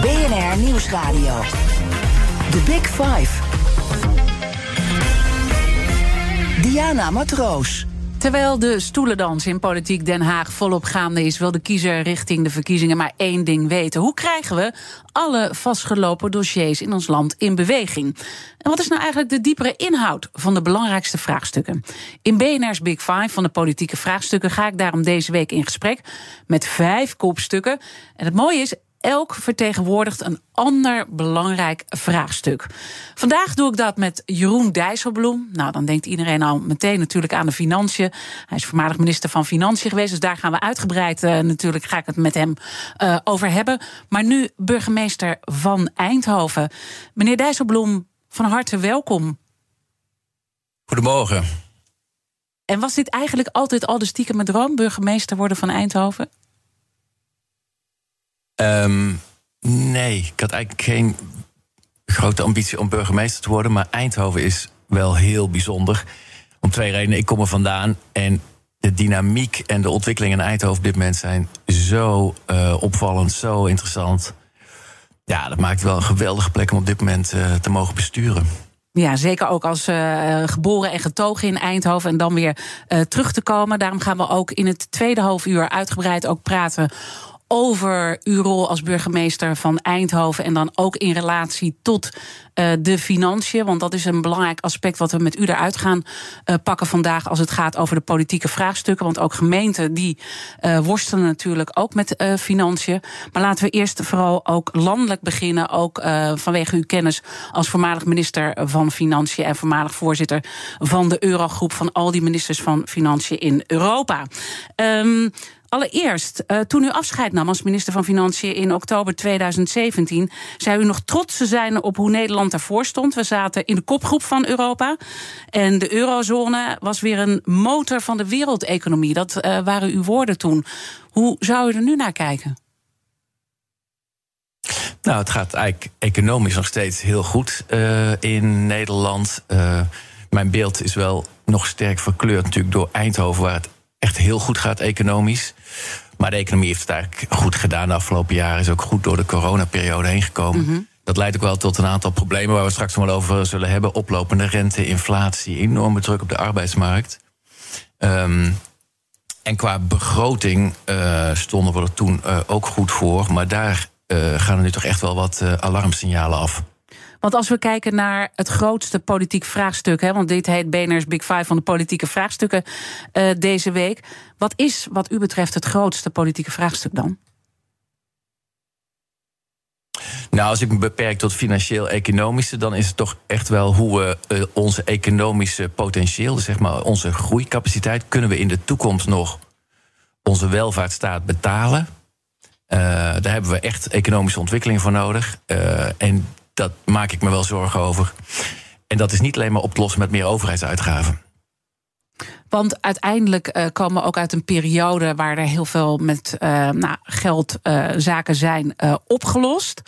BNR Nieuwsradio. The Big Five. Diana Matroos. Terwijl de stoelendans in politiek Den Haag volop gaande is, wil de kiezer richting de verkiezingen maar één ding weten. Hoe krijgen we alle vastgelopen dossiers in ons land in beweging? En wat is nou eigenlijk de diepere inhoud van de belangrijkste vraagstukken? In BNR's Big Five van de politieke vraagstukken ga ik daarom deze week in gesprek met vijf kopstukken. En het mooie is, elk vertegenwoordigt een ander belangrijk vraagstuk. Vandaag doe ik dat met Jeroen Dijsselbloem. Nou, dan denkt iedereen al meteen natuurlijk aan de financiën. Hij is voormalig minister van Financiën geweest, dus daar gaan we uitgebreid uh, natuurlijk ga ik het met hem uh, over hebben. Maar nu burgemeester van Eindhoven. Meneer Dijsselbloem, van harte welkom. Goedemorgen. En was dit eigenlijk altijd al de stiekeme droom, burgemeester worden van Eindhoven? Um, nee, ik had eigenlijk geen grote ambitie om burgemeester te worden. Maar Eindhoven is wel heel bijzonder. Om twee redenen. Ik kom er vandaan en de dynamiek en de ontwikkelingen in Eindhoven op dit moment zijn zo uh, opvallend, zo interessant. Ja, dat maakt wel een geweldige plek om op dit moment uh, te mogen besturen. Ja, zeker ook als uh, geboren en getogen in Eindhoven en dan weer terug te komen. Daarom gaan we ook in het tweede half uur uitgebreid ook praten over uw rol als burgemeester van Eindhoven en dan ook in relatie tot uh, de financiën. Want dat is een belangrijk aspect wat we met u eruit gaan uh, pakken vandaag als het gaat over de politieke vraagstukken. Want ook gemeenten die uh, worstelen natuurlijk ook met financiën. Maar laten we eerst vooral ook landelijk beginnen. Ook vanwege uw kennis als voormalig minister van Financiën en voormalig voorzitter van de Eurogroep van al die ministers van Financiën in Europa. Um, Allereerst, uh, toen u afscheid nam als minister van Financiën in oktober 2017, zei u nog trots te zijn op hoe Nederland ervoor stond. We zaten in de kopgroep van Europa. En de eurozone was weer een motor van de wereldeconomie. Dat uh, waren uw woorden toen. Hoe zou u er nu naar kijken? Nou, het gaat eigenlijk economisch nog steeds heel goed uh, in Nederland. mijn beeld is wel nog sterk verkleurd natuurlijk door Eindhoven, waar het echt heel goed gaat economisch. Maar de economie heeft het eigenlijk goed gedaan de afgelopen jaren. Is ook goed door de coronaperiode heen gekomen. Mm -hmm. Dat leidt ook wel tot een aantal problemen waar we straks nog wel over zullen hebben. Oplopende rente, inflatie, enorme druk op de arbeidsmarkt. Um, en qua begroting uh, stonden we er toen uh, ook goed voor. Maar daar uh, gaan er nu toch echt wel wat alarmsignalen af. Want als we kijken naar het grootste politiek vraagstuk, hè, want dit heet BNR's Big Five van de politieke vraagstukken uh, deze week. Wat is, wat u betreft, het grootste politieke vraagstuk dan? Nou, als ik me beperk tot financieel-economische, dan is het toch echt wel hoe we uh, onze economische potentieel, dus zeg maar onze groeicapaciteit, kunnen we in de toekomst nog onze welvaartsstaat betalen. Uh, daar hebben we echt economische ontwikkeling voor nodig. En dat maak ik me wel zorgen over. En dat is niet alleen maar op te lossen met meer overheidsuitgaven. Want uiteindelijk uh, komen we ook uit een periode waar er heel veel met uh, nou, geldzaken uh, zijn opgelost.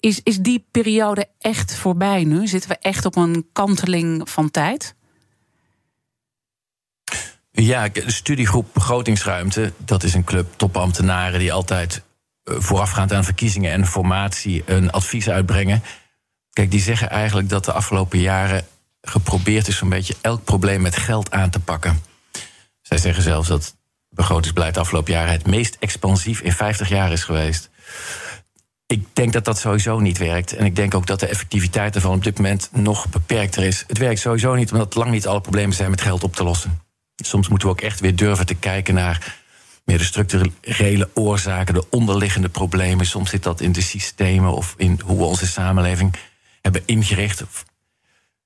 Is, is die periode echt voorbij nu? Zitten we echt op een kanteling van tijd? Ja, de studiegroep Begrotingsruimte, dat is een club topambtenaren die altijd voorafgaand aan verkiezingen en formatie een advies uitbrengen. Kijk, die zeggen eigenlijk dat de afgelopen jaren geprobeerd is zo'n beetje elk probleem met geld aan te pakken. Zij zeggen zelfs dat begrotingsbeleid de afgelopen jaren het meest expansief in 50 jaar is geweest. Ik denk dat dat sowieso niet werkt. En ik denk ook dat de effectiviteit ervan op dit moment nog beperkter is. Het werkt sowieso niet, omdat lang niet alle problemen zijn met geld op te lossen. Soms moeten we ook echt weer durven te kijken naar meer de structurele oorzaken, de onderliggende problemen. Soms zit dat in de systemen of in hoe we onze samenleving hebben ingericht.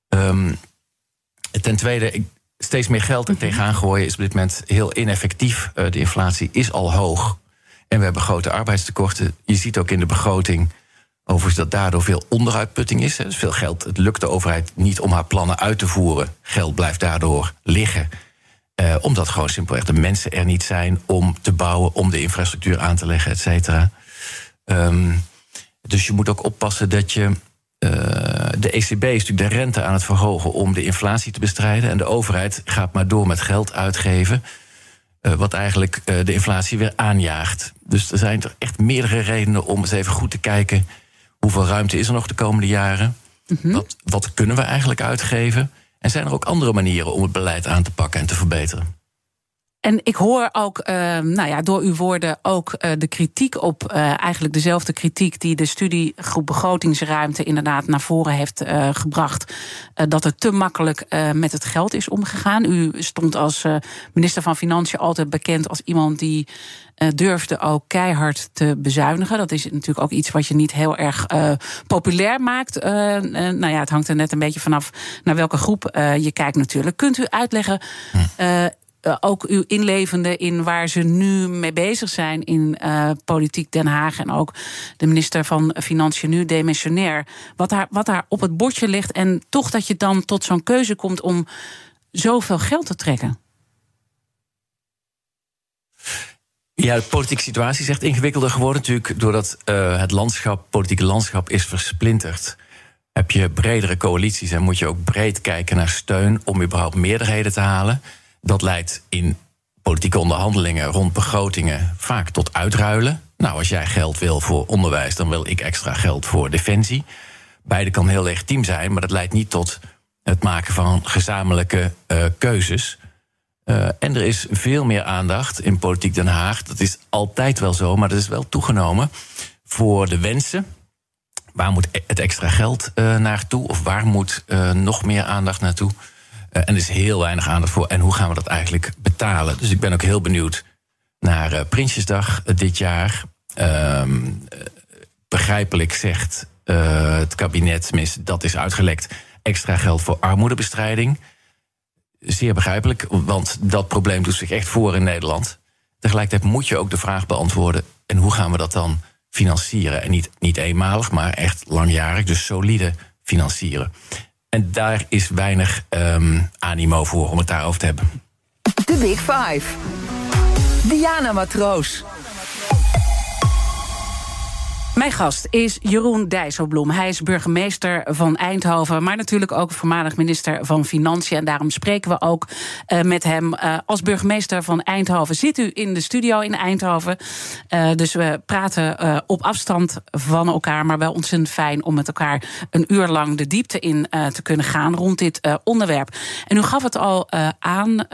Um, ten tweede, steeds meer geld er tegenaan gooien is op dit moment heel ineffectief. Uh, de inflatie is al hoog. En we hebben grote arbeidstekorten. Je ziet ook in de begroting overigens dat daardoor veel onderuitputting is. Dus veel geld. Het lukt de overheid niet om haar plannen uit te voeren. Geld blijft daardoor liggen. Uh, omdat gewoon simpelweg de mensen er niet zijn om te bouwen, om de infrastructuur aan te leggen, et cetera. Um, dus je moet ook oppassen dat je. Uh, de ECB is natuurlijk de rente aan het verhogen om de inflatie te bestrijden. En de overheid gaat maar door met geld uitgeven. Uh, wat eigenlijk de inflatie weer aanjaagt. Dus er zijn er echt meerdere redenen om eens even goed te kijken. hoeveel ruimte is er nog de komende jaren? Mm -hmm. wat, wat kunnen we eigenlijk uitgeven? En zijn er ook andere manieren om het beleid aan te pakken en te verbeteren? En ik hoor ook, uh, nou ja, door uw woorden ook uh, de kritiek op, uh, eigenlijk dezelfde kritiek die de studiegroep begrotingsruimte inderdaad naar voren heeft gebracht. dat er te makkelijk met het geld is omgegaan. U stond als minister van Financiën altijd bekend als iemand die durfde ook keihard te bezuinigen. Dat is natuurlijk ook iets wat je niet heel erg populair maakt. nou ja, het hangt er net een beetje vanaf naar welke groep je kijkt natuurlijk. Kunt u uitleggen. Uh, ook uw inlevende in waar ze nu mee bezig zijn in uh, politiek Den Haag en ook de minister van Financiën nu demissionair. Wat daar, wat daar op het bordje ligt en toch dat je dan tot zo'n keuze komt om zoveel geld te trekken. Ja, de politieke situatie is echt ingewikkelder geworden natuurlijk doordat uh, het landschap, politieke landschap is versplinterd. Heb je bredere coalities en moet je ook breed kijken naar steun om überhaupt meerderheden te halen. Dat leidt in politieke onderhandelingen rond begrotingen vaak tot uitruilen. Nou, als jij geld wil voor onderwijs, dan wil ik extra geld voor defensie. Beide kan heel legitiem zijn, maar dat leidt niet tot het maken van gezamenlijke uh, keuzes. Uh, en er is veel meer aandacht in politiek Den Haag. Dat is altijd wel zo, maar dat is wel toegenomen voor de wensen. Waar moet het extra geld uh, naartoe? Of waar moet nog meer aandacht naartoe? Uh, en er is heel weinig aandacht voor. En hoe gaan we dat eigenlijk betalen? Dus ik ben ook heel benieuwd naar uh, Prinsjesdag uh, dit jaar. Ehm, begrijpelijk zegt het kabinet, tenminste dat is uitgelekt, extra geld voor armoedebestrijding. Zeer begrijpelijk, want dat probleem doet zich echt voor in Nederland. Tegelijkertijd moet je ook de vraag beantwoorden: en hoe gaan we dat dan financieren? En niet, niet eenmalig, maar echt langjarig, dus solide financieren. En daar is weinig um, animo voor om het daarover te hebben. De Big Five. Diana Matroos. Mijn gast is Jeroen Dijsselbloem. Hij is burgemeester van Eindhoven, maar natuurlijk ook voormalig minister van Financiën. En daarom spreken we ook uh, met hem. Uh, als burgemeester van Eindhoven zit u in de studio in Eindhoven. Uh, dus we praten op afstand van elkaar, maar wel ontzettend fijn om met elkaar een uur lang de diepte in te kunnen gaan rond dit onderwerp. En u gaf het al aan,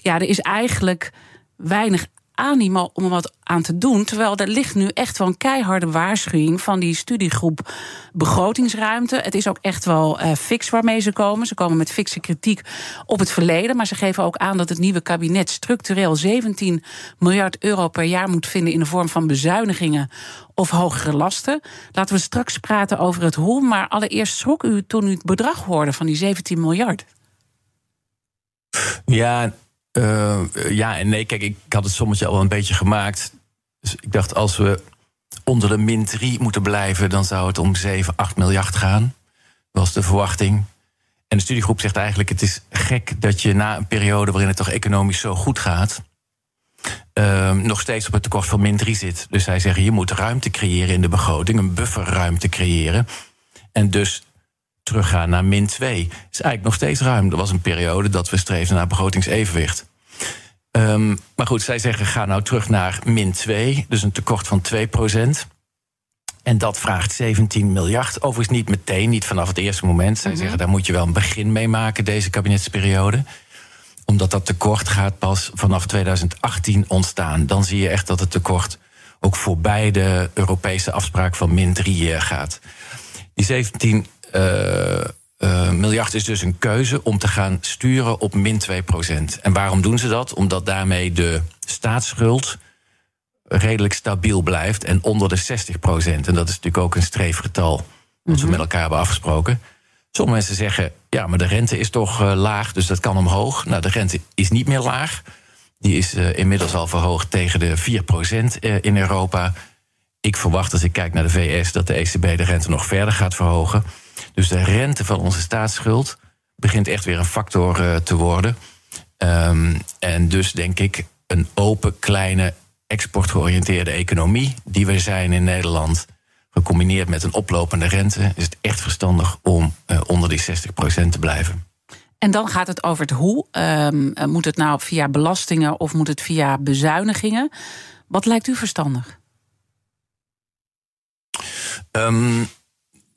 ja, er is eigenlijk weinig animo om er wat aan te doen. Terwijl er ligt nu echt wel een keiharde waarschuwing van die studiegroep begrotingsruimte. Het is ook echt wel uh, fix waarmee ze komen. Ze komen met fikse kritiek op het verleden. Maar ze geven ook aan dat het nieuwe kabinet structureel 17 miljard euro per jaar moet vinden in de vorm van bezuinigingen of hogere lasten. Laten we straks praten over het hoe. Maar allereerst schrok u toen u het bedrag hoorde van die 17 miljard. Ja, uh, ja en nee, kijk, ik had het sommetje al een beetje gemaakt. Dus ik dacht, als we onder de min 3 moeten blijven, dan zou het om 7, 8 miljard gaan. Was de verwachting. En de studiegroep zegt eigenlijk: het is gek dat je na een periode waarin het toch economisch zo goed gaat. Uh, nog steeds op het tekort van min 3 zit. Dus zij zeggen: je moet ruimte creëren in de begroting, een bufferruimte creëren. En dus teruggaan naar min 2. Is eigenlijk nog steeds ruim. Er was een periode dat we streefden naar begrotingsevenwicht. Um, maar goed, zij zeggen ga nou terug naar min 2, dus een tekort van 2 procent. En dat vraagt 17 miljard. Overigens niet meteen, niet vanaf het eerste moment. Zij mm -hmm. zeggen daar moet je wel een begin mee maken, deze kabinetsperiode. Omdat dat tekort gaat pas vanaf 2018 ontstaan. Dan zie je echt dat het tekort ook voorbij de Europese afspraak van min 3 gaat. Die 17 uh, miljard is dus een keuze om te gaan sturen op min 2 procent. En waarom doen ze dat? Omdat daarmee de staatsschuld redelijk stabiel blijft en onder de 60 procent. En dat is natuurlijk ook een streefgetal dat mm -hmm. we met elkaar hebben afgesproken. Sommige mensen zeggen, ja, maar de rente is toch uh, laag, dus dat kan omhoog. Nou, de rente is niet meer laag. Die is inmiddels al verhoogd tegen de 4% in Europa. Ik verwacht als ik kijk naar de VS dat de ECB de rente nog verder gaat verhogen. Dus de rente van onze staatsschuld begint echt weer een factor te worden. Um, en dus denk ik een open, kleine, exportgeoriënteerde economie die we zijn in Nederland, gecombineerd met een oplopende rente, is het echt verstandig om uh, onder die 60% te blijven. En dan gaat het over het hoe. Um, moet het nou via belastingen of moet het via bezuinigingen? Wat lijkt u verstandig? Um,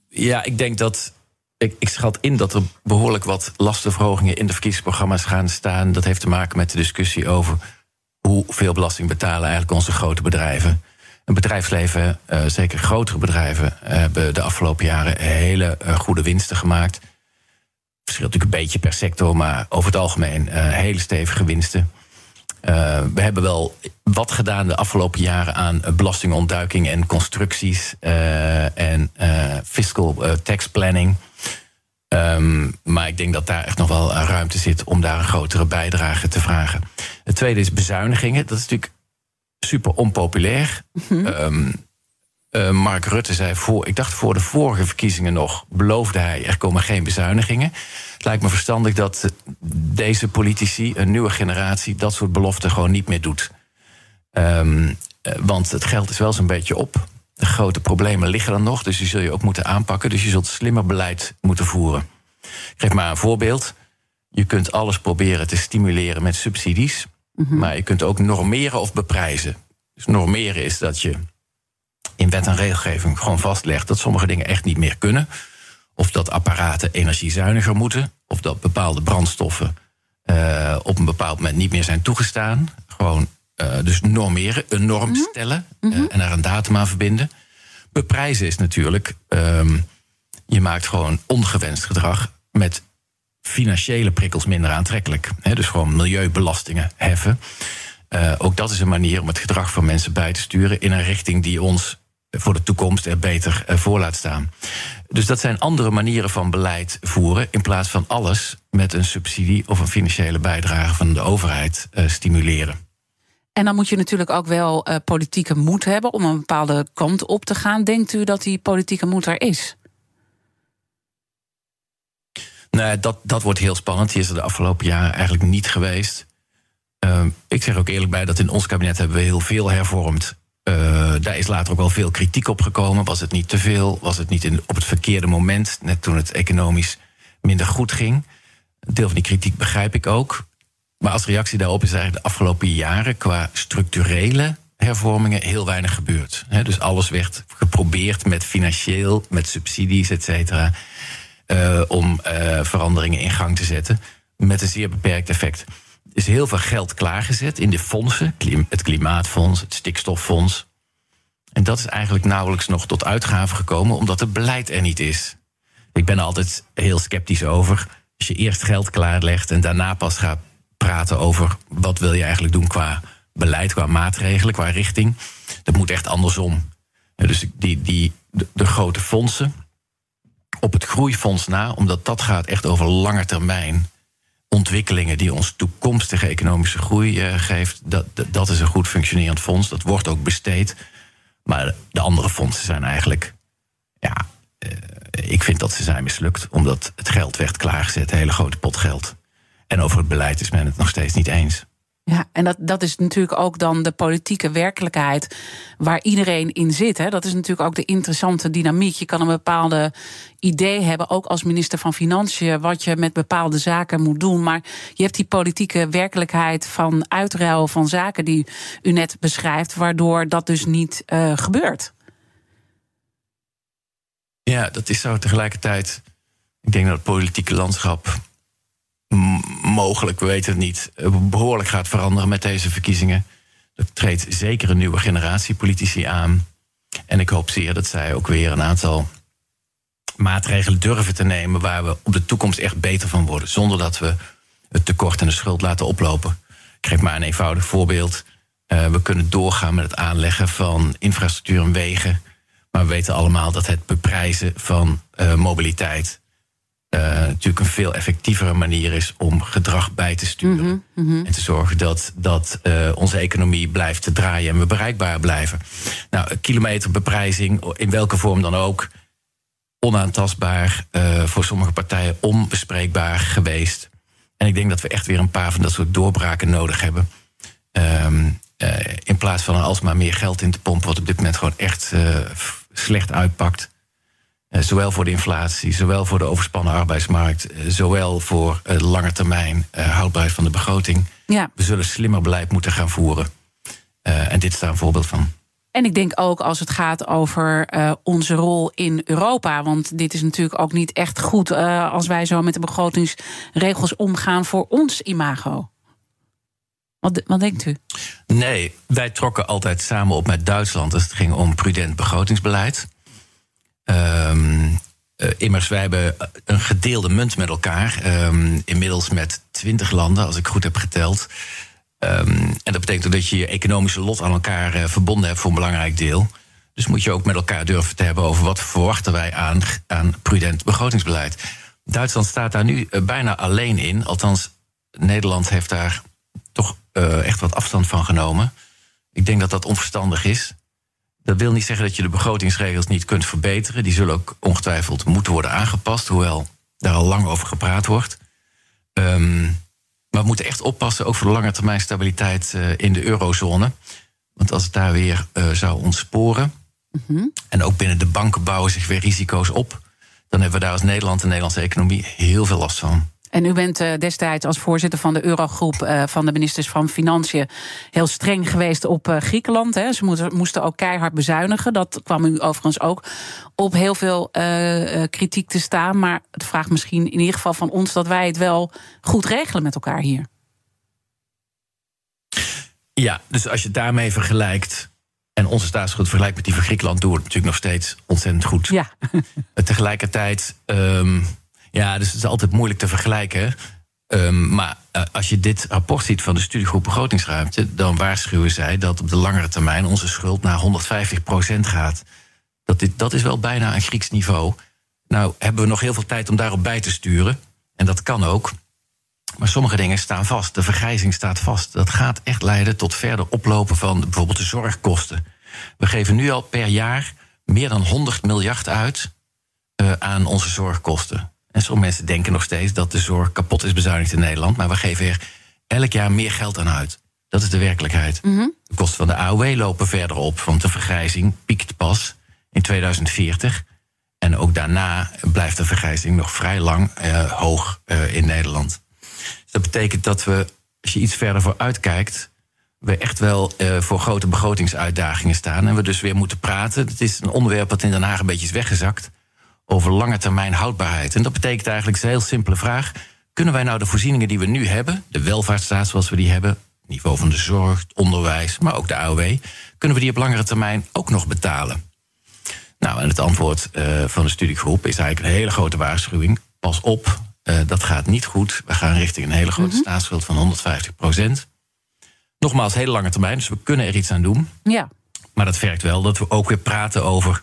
ja, ik denk dat ik, ik, schat in dat er behoorlijk wat lastenverhogingen in de verkiezingsprogramma's gaan staan. Dat heeft te maken met de discussie over hoeveel belasting betalen eigenlijk onze grote bedrijven. Een bedrijfsleven, uh, zeker grotere bedrijven, hebben de afgelopen jaren hele uh, goede winsten gemaakt. Verschilt natuurlijk een beetje per sector, maar over het algemeen uh, hele stevige winsten. We hebben wel wat gedaan de afgelopen jaren aan belastingontduiking en constructies en fiscal tax planning. Um, maar ik denk dat daar echt nog wel ruimte zit om daar een grotere bijdrage te vragen. Het tweede is bezuinigingen. Dat is natuurlijk super onpopulair. Mm -hmm. Uh, Mark Rutte zei voor, ik dacht voor de vorige verkiezingen nog, beloofde hij er komen geen bezuinigingen. Het lijkt me verstandig dat deze politici, een nieuwe generatie, dat soort beloften gewoon niet meer doet. Um, want het geld is wel zo'n beetje op. De grote problemen liggen er nog, dus die zul je ook moeten aanpakken. Dus je zult slimmer beleid moeten voeren. Ik geef maar een voorbeeld. Je kunt alles proberen te stimuleren met subsidies. Mhm. Maar je kunt ook normeren of beprijzen. Dus normeren is dat je in wet en regelgeving gewoon vastlegt dat sommige dingen echt niet meer kunnen. Of dat apparaten energiezuiniger moeten. Of dat bepaalde brandstoffen uh, op een bepaald moment niet meer zijn toegestaan. Gewoon uh, dus normeren, een norm mhm. stellen uh, en daar een datum aan verbinden. Beprijzen is natuurlijk, um, je maakt gewoon ongewenst gedrag met financiële prikkels minder aantrekkelijk. He, dus gewoon milieubelastingen heffen. Uh, ook dat is een manier om het gedrag van mensen bij te sturen in een richting die ons voor de toekomst er beter voor laat staan. Dus dat zijn andere manieren van beleid voeren, in plaats van alles met een subsidie of een financiële bijdrage van de overheid stimuleren. En dan moet je natuurlijk ook wel uh, politieke moed hebben om een bepaalde kant op te gaan. Denkt u dat die politieke moed er is? Nee, dat, dat wordt heel spannend. Die is er de afgelopen jaren eigenlijk niet geweest. Uh, ik zeg ook eerlijk bij dat in ons kabinet hebben we heel veel hervormd. Uh, daar is later ook wel veel kritiek op gekomen. Was het niet te veel? Was het niet op het verkeerde moment? Net toen het economisch minder goed ging. Een deel van die kritiek begrijp ik ook. Maar als reactie daarop is eigenlijk de afgelopen jaren qua structurele hervormingen heel weinig gebeurd. dus alles werd geprobeerd met financieel, met subsidies, et cetera, uh, om veranderingen in gang te zetten. Met een zeer beperkt effect. Is heel veel geld klaargezet in de fondsen, het Klimaatfonds, het Stikstoffonds. En dat is eigenlijk nauwelijks nog tot uitgave gekomen, omdat het beleid er niet is. Ik ben er altijd heel sceptisch over. Als je eerst geld klaarlegt en daarna pas gaat praten over wat wil je eigenlijk doen qua beleid, qua maatregelen, qua richting. Dat moet echt andersom. Dus die, die, de, de grote fondsen op het groeifonds na, omdat dat gaat echt over lange termijn ontwikkelingen die ons toekomstige economische groei uh, geeft. Dat, dat, is een goed functionerend fonds. Dat wordt ook besteed. Maar de andere fondsen zijn eigenlijk. Ja, uh, ik vind dat ze zijn mislukt. Omdat het geld werd klaargezet, een hele grote pot geld. En over het beleid is men het nog steeds niet eens. Ja, en dat, dat is natuurlijk ook dan de politieke werkelijkheid waar iedereen in zit. Hè. Dat is natuurlijk ook de interessante dynamiek. Je kan een bepaalde idee hebben, ook als minister van Financiën, wat je met bepaalde zaken moet doen. Maar je hebt die politieke werkelijkheid van uitruil van zaken die u net beschrijft, waardoor dat dus niet uh, gebeurt. Ja, dat is zo tegelijkertijd. Ik denk dat het politieke landschap mogelijk, we weten het niet, eh, behoorlijk gaat veranderen met deze verkiezingen. Er treedt zeker een nieuwe generatie politici aan. En ik hoop zeer dat zij ook weer een aantal maatregelen durven te nemen waar we op de toekomst echt beter van worden. Zonder dat we het tekort en de schuld laten oplopen. Ik geef maar een eenvoudig voorbeeld. Uh, we kunnen doorgaan met het aanleggen van infrastructuur en wegen. Maar we weten allemaal dat het beprijzen van uh, mobiliteit uh, natuurlijk een veel effectievere manier is om gedrag bij te sturen. Mhm, mhm. En te zorgen dat, dat uh, onze economie blijft te draaien en we bereikbaar blijven. Nou, kilometerbeprijzing, in welke vorm dan ook, onaantastbaar, uh, voor sommige partijen onbespreekbaar geweest. En ik denk dat we echt weer een paar van dat soort doorbraken nodig hebben. Um, in plaats van alsmaar meer geld in te pompen, wat op dit moment gewoon echt slecht uitpakt. Uh, zowel voor de inflatie, zowel voor de overspannen arbeidsmarkt, uh, zowel voor uh, lange termijn houdbaarheid van de begroting. Ja. We zullen slimmer beleid moeten gaan voeren. en dit is daar een voorbeeld van. En ik denk ook als het gaat over onze rol in Europa. Want dit is natuurlijk ook niet echt goed als wij zo met de begrotingsregels omgaan voor ons imago. Wat, wat denkt u? Nee, wij trokken altijd samen op met Duitsland als het ging om prudent begrotingsbeleid. Um, uh, immers, wij hebben een gedeelde munt met elkaar. Um, inmiddels met twintig landen, als ik goed heb geteld. Um, en dat betekent ook dat je je economische lot aan elkaar uh, verbonden hebt voor een belangrijk deel. Dus moet je ook met elkaar durven te hebben over wat verwachten wij aan, aan prudent begrotingsbeleid. Duitsland staat daar nu uh, bijna alleen in. Althans, Nederland heeft daar toch echt wat afstand van genomen. Ik denk dat dat onverstandig is. Dat wil niet zeggen dat je de begrotingsregels niet kunt verbeteren. Die zullen ook ongetwijfeld moeten worden aangepast, hoewel daar al lang over gepraat wordt. Um, maar we moeten echt oppassen, ook voor de lange termijn stabiliteit uh, in de eurozone. Want als het daar weer uh, zou ontsporen, Mhm. mm -hmm. en ook binnen de banken bouwen zich weer risico's op, dan hebben we daar als Nederland, de Nederlandse economie, heel veel last van. En u bent uh, destijds als voorzitter van de Eurogroep uh, van de ministers van Financiën heel streng geweest op uh, Griekenland. Hè. Ze moesten, moesten ook keihard bezuinigen. Dat kwam u overigens ook op heel veel kritiek te staan. Maar het vraagt misschien in ieder geval van ons dat wij het wel goed regelen met elkaar hier. Ja, dus als je het daarmee vergelijkt. En onze staatsschuld vergelijkt met die van Griekenland, doen we het natuurlijk nog steeds ontzettend goed. Ja. Tegelijkertijd. Um, ja, dus het is altijd moeilijk te vergelijken. Um, maar uh, als je dit rapport ziet van de studiegroep begrotingsruimte, dan waarschuwen zij dat op de langere termijn onze schuld naar 150% gaat. Dat, dit, dat is wel bijna een Grieks niveau. Nou, hebben we nog heel veel tijd om daarop bij te sturen. En dat kan ook. Maar sommige dingen staan vast. De vergrijzing staat vast. Dat gaat echt leiden tot verder oplopen van bijvoorbeeld de zorgkosten. We geven nu al per jaar meer dan 100 miljard uit uh, aan onze zorgkosten. En sommige mensen denken nog steeds dat de zorg kapot is bezuinigd in Nederland. Maar we geven er elk jaar meer geld aan uit. Dat is de werkelijkheid. Mm -hmm. De kosten van de AOW lopen verder op. Want de vergrijzing piekt pas in 2040. En ook daarna blijft de vergrijzing nog vrij lang uh, hoog uh, in Nederland. Dus dat betekent dat we, als je iets verder vooruit kijkt... we echt wel uh, voor grote begrotingsuitdagingen staan. En we dus weer moeten praten. Het is een onderwerp dat in Den Haag een beetje is weggezakt over lange termijn houdbaarheid. En dat betekent eigenlijk een heel simpele vraag. Kunnen wij nou de voorzieningen die we nu hebben, de welvaartsstaat zoals we die hebben, niveau van de zorg, het onderwijs, maar ook de AOW, kunnen we die op langere termijn ook nog betalen? Nou, en het antwoord uh, van de studiegroep is eigenlijk een hele grote waarschuwing. Pas op, uh, dat gaat niet goed. We gaan richting een hele grote mm -hmm. staatsschuld van 150 procent. Nogmaals, hele lange termijn, dus we kunnen er iets aan doen. Ja. Maar dat vergt wel dat we ook weer praten over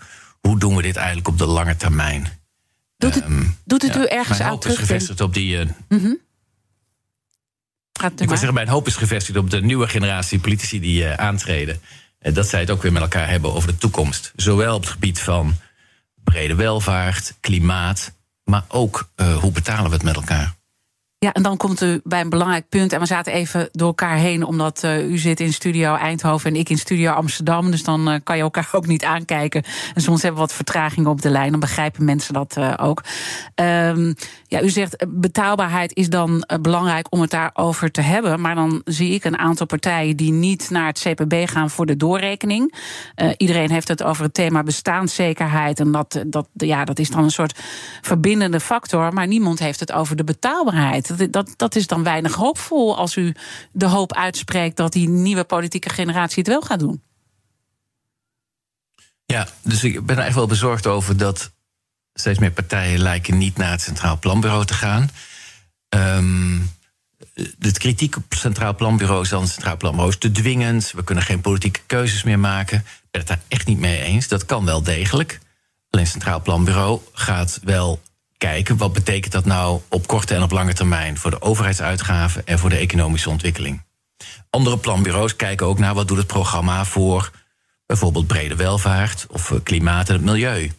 hoe doen we dit eigenlijk op de lange termijn? Doet het, um, doet het ja, u ergens mijn aan hoop is gevestigd op die. Uh, mm -hmm. Gaat ik wil zeggen, mijn hoop is gevestigd op de nieuwe generatie politici die uh, aantreden. Uh, dat zij het ook weer met elkaar hebben over de toekomst. Zowel op het gebied van brede welvaart, klimaat, maar ook hoe betalen we het met elkaar. Ja, en dan komt u bij een belangrijk punt. En we zaten even door elkaar heen, omdat uh, u zit in studio Eindhoven en ik in studio Amsterdam. Dus dan uh, kan je elkaar ook niet aankijken. En soms hebben we wat vertragingen op de lijn. Dan begrijpen mensen dat uh, ook. Um, ja, u zegt betaalbaarheid is dan belangrijk om het daarover te hebben. Maar dan zie ik een aantal partijen die niet naar het CPB gaan voor de doorrekening. iedereen heeft het over het thema bestaanszekerheid. En dat, dat, ja, dat is dan een soort verbindende factor. Maar niemand heeft het over de betaalbaarheid. Dat, dat, is dan weinig hoopvol als u de hoop uitspreekt dat die nieuwe politieke generatie het wel gaat doen. Ja, dus ik ben er echt wel bezorgd over dat steeds meer partijen lijken niet naar het Centraal Planbureau te gaan. Um, de kritiek op het Centraal Planbureau is dan het Centraal Planbureau is te dwingend. We kunnen geen politieke keuzes meer maken. Ik ben het daar echt niet mee eens. Dat kan wel degelijk. Alleen het Centraal Planbureau gaat wel kijken wat betekent dat nou op korte en op lange termijn voor de overheidsuitgaven en voor de economische ontwikkeling. Andere planbureaus kijken ook naar wat doet het programma voor bijvoorbeeld brede welvaart of eh, klimaat en het milieu.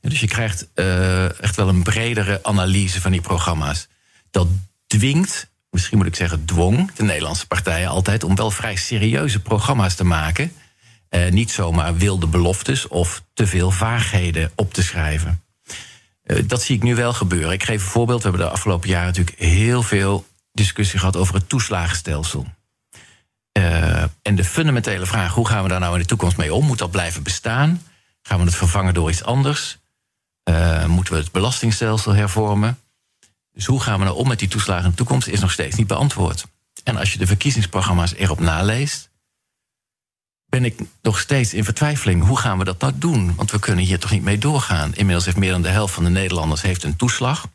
Dus je krijgt uh, echt wel een bredere analyse van die programma's. Dat dwingt, misschien moet ik zeggen dwong, de Nederlandse partijen altijd om wel vrij serieuze programma's te maken. Uh, niet zomaar wilde beloftes of te veel vaagheden op te schrijven. Uh, dat zie ik nu wel gebeuren. Ik geef een voorbeeld. We hebben de afgelopen jaren natuurlijk heel veel discussie gehad over het toeslagenstelsel. Uh, en de fundamentele vraag: hoe gaan we daar nou in de toekomst mee om? Moet dat blijven bestaan? Gaan we het vervangen door iets anders? Uh, moeten we het belastingstelsel hervormen? Dus hoe gaan we nou om met die toeslagen in de toekomst? Is nog steeds niet beantwoord. En als je de verkiezingsprogramma's erop naleest, ben ik nog steeds in vertwijfeling. Hoe gaan we dat nou doen? Want we kunnen hier toch niet mee doorgaan. Inmiddels heeft meer dan de helft van de Nederlanders heeft een toeslag.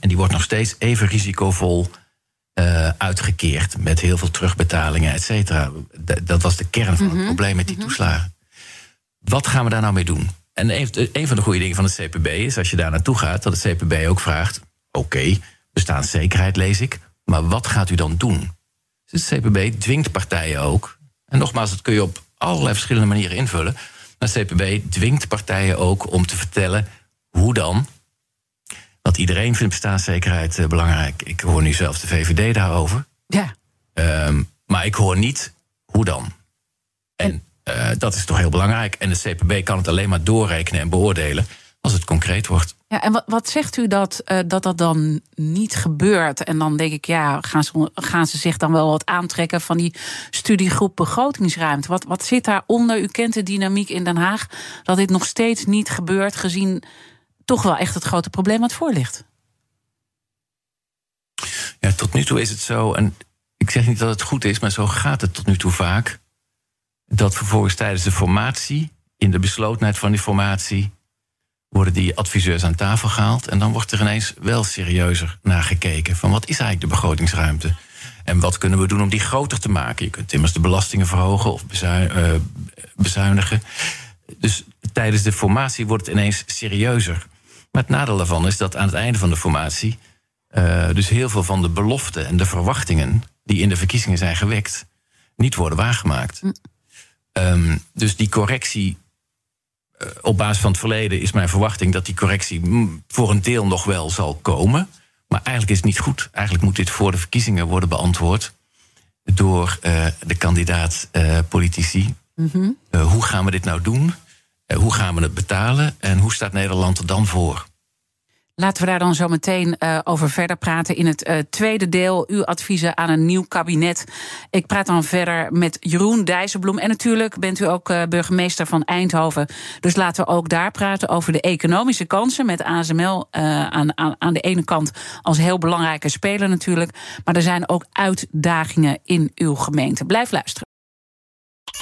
En die wordt nog steeds even risicovol uh, uitgekeerd. Met heel veel terugbetalingen, et cetera. Dat was de kern van het Mhm, probleem met die toeslagen. Wat gaan we daar nou mee doen? En een, een van de goede dingen van het CPB is, als je daar naartoe gaat, dat het CPB ook vraagt: oké, bestaanszekerheid lees ik, maar wat gaat u dan doen? Dus het CPB dwingt partijen ook, en nogmaals, dat kun je op allerlei verschillende manieren invullen, maar CPB dwingt partijen ook om te vertellen hoe dan. Want iedereen vindt bestaanszekerheid uh, belangrijk. Ik hoor nu zelf de VVD daarover. Ja. Um, maar ik hoor niet hoe dan. En uh, dat is toch heel belangrijk. En de CPB kan het alleen maar doorrekenen en beoordelen als het concreet wordt. En wat, wat zegt u dat, uh, dat dat dan niet gebeurt? En dan denk ik, ja, gaan ze, gaan ze zich dan wel wat aantrekken van die studiegroep begrotingsruimte? Wat, wat zit daaronder? U kent de dynamiek in Den Haag, dat dit nog steeds niet gebeurt, gezien toch wel echt het grote probleem wat voor ligt. Ja, tot nu toe is het zo, en ik zeg niet dat het goed is, maar zo gaat het tot nu toe vaak. Dat vervolgens tijdens de formatie, in de beslotenheid van die formatie, worden die adviseurs aan tafel gehaald. En dan wordt er ineens wel serieuzer naar gekeken. Van wat is eigenlijk de begrotingsruimte? En wat kunnen we doen om die groter te maken? Je kunt immers de belastingen verhogen of bezuinigen. Uh, bezuinigen. Dus tijdens de formatie wordt het ineens serieuzer. Maar het nadeel daarvan is dat aan het einde van de formatie. Uh, dus heel veel van de beloften en de verwachtingen. die in de verkiezingen zijn gewekt. niet worden waargemaakt. Mm. Um, dus die correctie op basis van het verleden is mijn verwachting dat die correctie mm, voor een deel nog wel zal komen. Maar eigenlijk is het niet goed. Eigenlijk moet dit voor de verkiezingen worden beantwoord door uh, de kandidaat-politici. Mm -hmm. uh, hoe gaan we dit nou doen? hoe gaan we het betalen? En hoe staat Nederland er dan voor? Laten we daar dan zo meteen uh, over verder praten in het uh, tweede deel. Uw adviezen aan een nieuw kabinet. Ik praat dan verder met Jeroen Dijsselbloem. En natuurlijk bent u ook uh, burgemeester van Eindhoven. Dus laten we ook daar praten over de economische kansen. Met ASML aan, aan, aan de ene kant als heel belangrijke speler natuurlijk. Maar er zijn ook uitdagingen in uw gemeente. Blijf luisteren.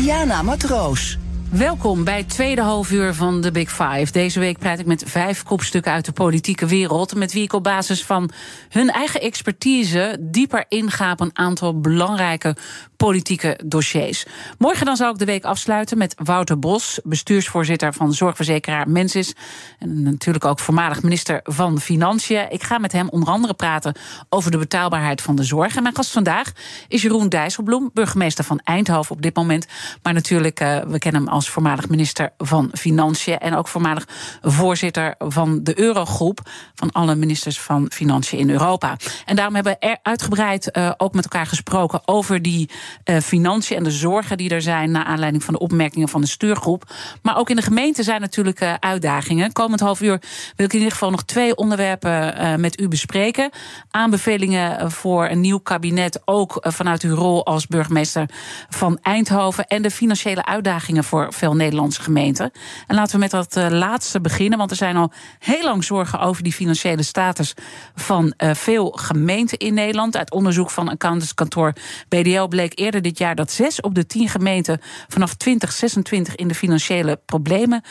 Diana Matroos. Welkom bij het tweede halfuur van de Big Five. Deze week praat ik met vijf kopstukken uit de politieke wereld... met wie ik op basis van hun eigen expertise... dieper inga op een aantal belangrijke politieke dossiers. Morgen dan zal ik de week afsluiten met Wouter Bos... bestuursvoorzitter van zorgverzekeraar Mensis... en natuurlijk ook voormalig minister van Financiën. Ik ga met hem onder andere praten over de betaalbaarheid van de zorg. En mijn gast vandaag is Jeroen Dijsselbloem... burgemeester van Eindhoven op dit moment. Maar natuurlijk, uh, we kennen hem als als voormalig minister van Financiën en ook voormalig voorzitter van de Eurogroep van alle ministers van Financiën in Europa. En daarom hebben we uitgebreid uh, ook met elkaar gesproken over die uh, financiën en de zorgen die er zijn naar aanleiding van de opmerkingen van de stuurgroep. Maar ook in de gemeente zijn natuurlijk uh, uitdagingen. Komend half uur wil ik in ieder geval nog twee onderwerpen met u bespreken. Aanbevelingen voor een nieuw kabinet, ook vanuit uw rol als burgemeester van Eindhoven en de financiële uitdagingen voor veel Nederlandse gemeenten. En laten we met dat laatste beginnen, want er zijn al heel lang zorgen over die financiële status van veel gemeenten in Nederland. Uit onderzoek van accountantskantoor BDL bleek eerder dit jaar dat zes op de tien gemeenten vanaf 2026 in de financiële problemen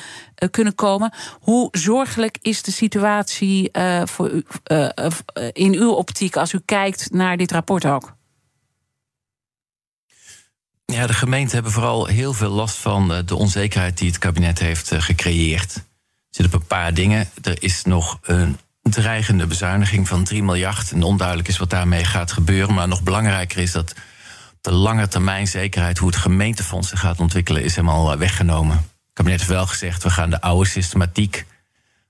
kunnen komen. Hoe zorgelijk is de situatie voor u, in uw optiek als u kijkt naar dit rapport ook? Ja, de gemeenten hebben vooral heel veel last van eh, de onzekerheid die het kabinet heeft eh, gecreëerd. Er zitten op een paar dingen. Er is nog een dreigende bezuiniging van 3 miljard. En onduidelijk is wat daarmee gaat gebeuren. Maar nog belangrijker is dat de lange termijn zekerheid, hoe het gemeentefonds zich gaat ontwikkelen, is helemaal eh, weggenomen. Het kabinet heeft wel gezegd, we gaan de oude systematiek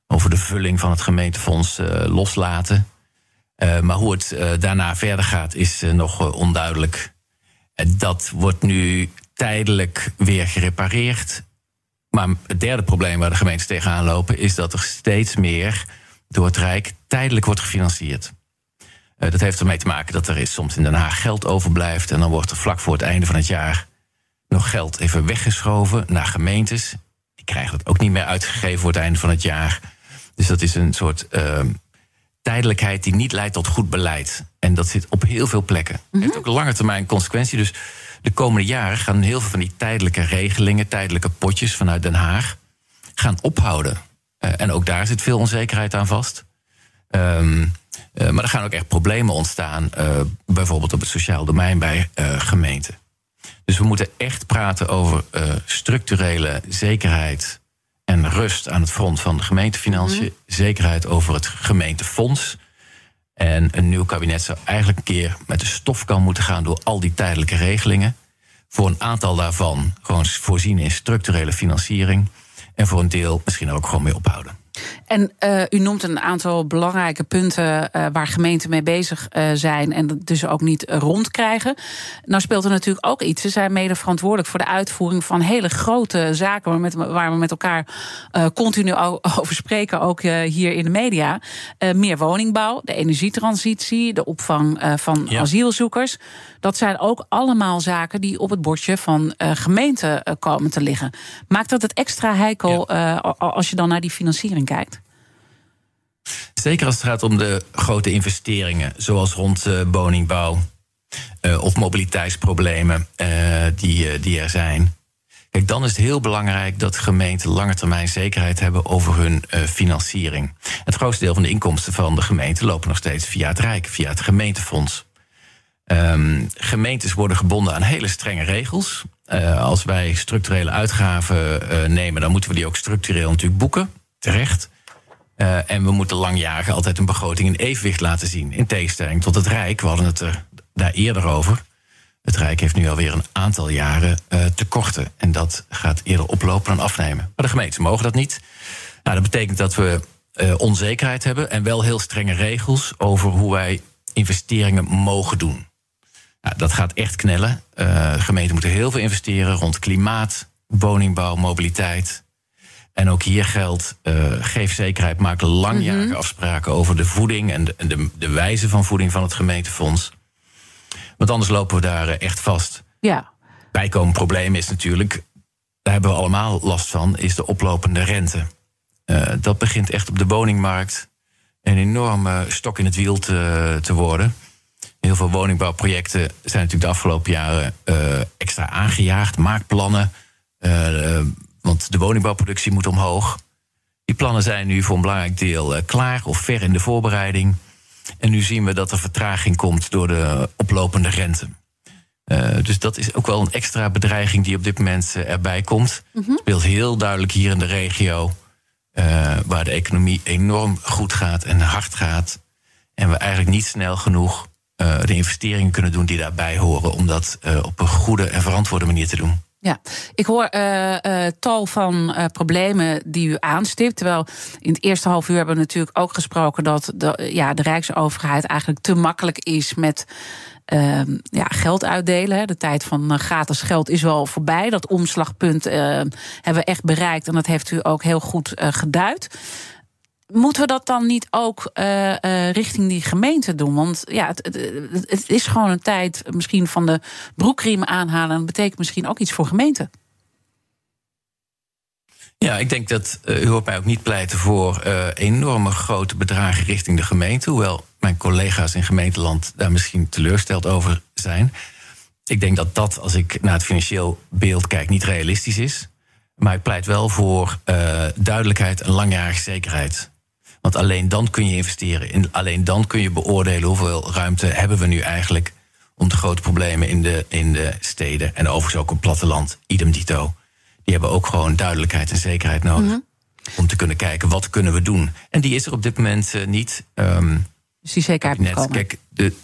over de vulling van het gemeentefonds loslaten. maar hoe het daarna verder gaat, is nog onduidelijk. Dat wordt nu tijdelijk weer gerepareerd. Maar het derde probleem waar de gemeentes tegenaan lopen... is dat er steeds meer door het Rijk tijdelijk wordt gefinancierd. Uh, dat heeft ermee te maken dat er soms in Den Haag geld overblijft... en dan wordt er vlak voor het einde van het jaar nog geld even weggeschoven naar gemeentes. Die krijgen dat ook niet meer uitgegeven voor het einde van het jaar. Dus dat is een soort uh, tijdelijkheid die niet leidt tot goed beleid. En dat zit op heel veel plekken. Het heeft mhm. ook een lange termijn consequentie. Dus de komende jaren gaan heel veel van die tijdelijke regelingen, tijdelijke potjes vanuit Den Haag, gaan ophouden. Uh, en ook daar zit veel onzekerheid aan vast. Um, uh, maar er gaan ook echt problemen ontstaan, uh, bijvoorbeeld op het sociaal domein bij gemeenten. Dus we moeten echt praten over structurele zekerheid en rust aan het front van de gemeentefinanciën. Mhm. Zekerheid over het gemeentefonds. En een nieuw kabinet zou eigenlijk een keer met de stofkan moeten gaan door al die tijdelijke regelingen. Voor een aantal daarvan gewoon voorzien in structurele financiering. En voor een deel misschien ook gewoon mee ophouden. En uh, u noemt een aantal belangrijke punten uh, waar gemeenten mee bezig uh, zijn en dat dus ook niet rondkrijgen. Nou speelt er natuurlijk ook iets. Ze zijn mede verantwoordelijk voor de uitvoering van hele grote zaken waar, met, waar we met elkaar continu over spreken, ook hier in de media. meer woningbouw, de energietransitie, de opvang van ja. asielzoekers. Dat zijn ook allemaal zaken die op het bordje van gemeenten komen te liggen. Maakt dat het extra heikel ja. als je dan naar die financiering kijkt? Zeker als het gaat om de grote investeringen, zoals rond uh, woningbouw uh, of mobiliteitsproblemen uh, die, die er zijn. Kijk, dan is het heel belangrijk dat gemeenten lange termijn zekerheid hebben over hun financiering. Het grootste deel van de inkomsten van de gemeente lopen nog steeds via het Rijk, via het gemeentefonds. Um, gemeentes worden gebonden aan hele strenge regels. als wij structurele uitgaven nemen, dan moeten we die ook structureel natuurlijk boeken. Terecht. Uh, en we moeten langjarig altijd een begroting in evenwicht laten zien. In tegenstelling tot het Rijk. We hadden het er daar eerder over. Het Rijk heeft nu alweer een aantal jaren uh, tekorten. En dat gaat eerder oplopen dan afnemen. Maar de gemeenten mogen dat niet. Nou, dat betekent dat we uh, onzekerheid hebben. En wel heel strenge regels over hoe wij investeringen mogen doen. Nou, dat gaat echt knellen. gemeenten moeten heel veel investeren rond klimaat, woningbouw, mobiliteit. En ook hier geldt, uh, geef zekerheid, maak langjarige mhm. afspraken over de voeding en de, de, de, wijze van voeding van het gemeentefonds. Want anders lopen we daar eh, echt vast. Ja. Bijkomend probleem is natuurlijk, daar hebben we allemaal last van, is de oplopende rente. Uh, dat begint echt op de woningmarkt een enorme stok in het wiel te, te worden. Heel veel woningbouwprojecten zijn natuurlijk de afgelopen jaren uh, extra aangejaagd. Maakplannen, uh, want de woningbouwproductie moet omhoog. Die plannen zijn nu voor een belangrijk deel eh, klaar of ver in de voorbereiding. En nu zien we dat er vertraging komt door de oplopende rente. Uh, dus dat is ook wel een extra bedreiging die op dit moment uh, erbij komt. Mm -hmm. Speelt heel duidelijk hier in de regio, uh, waar de economie enorm goed gaat en hard gaat. En we eigenlijk niet snel genoeg de investeringen kunnen doen die daarbij horen, om dat op een goede en verantwoorde manier te doen. Ja, ik hoor uh, tal van uh, problemen die u aanstipt. Terwijl in het eerste half uur hebben we natuurlijk ook gesproken dat de, ja, de Rijksoverheid eigenlijk te makkelijk is met ehm, ja, geld uitdelen. De tijd van gratis geld is wel voorbij. Dat omslagpunt hebben we echt bereikt en dat heeft u ook heel goed geduid moeten we dat dan niet ook uh, uh, richting die gemeente doen? Want ja, het, het, is gewoon een tijd misschien van de broekriem aanhalen. Dat betekent misschien ook iets voor gemeenten. Ja, ik denk dat uh, u hoort mij ook niet pleiten voor enorme grote bedragen richting de gemeente. Hoewel mijn collega's in gemeenteland daar misschien teleurgesteld over zijn. Ik denk dat dat, als ik naar het financieel beeld kijk, niet realistisch is. Maar ik pleit wel voor duidelijkheid en langjarige zekerheid. Want alleen dan kun je investeren. In, alleen dan kun je beoordelen hoeveel ruimte hebben we nu eigenlijk om de grote problemen in de, in de steden en overigens ook op het platteland, idem dito. Die hebben ook gewoon duidelijkheid en zekerheid nodig. Mm -hmm. Om te kunnen kijken wat kunnen we doen. En die is er op dit moment uh, niet. Um, dus die zekerheid moet komen. Kijk, de,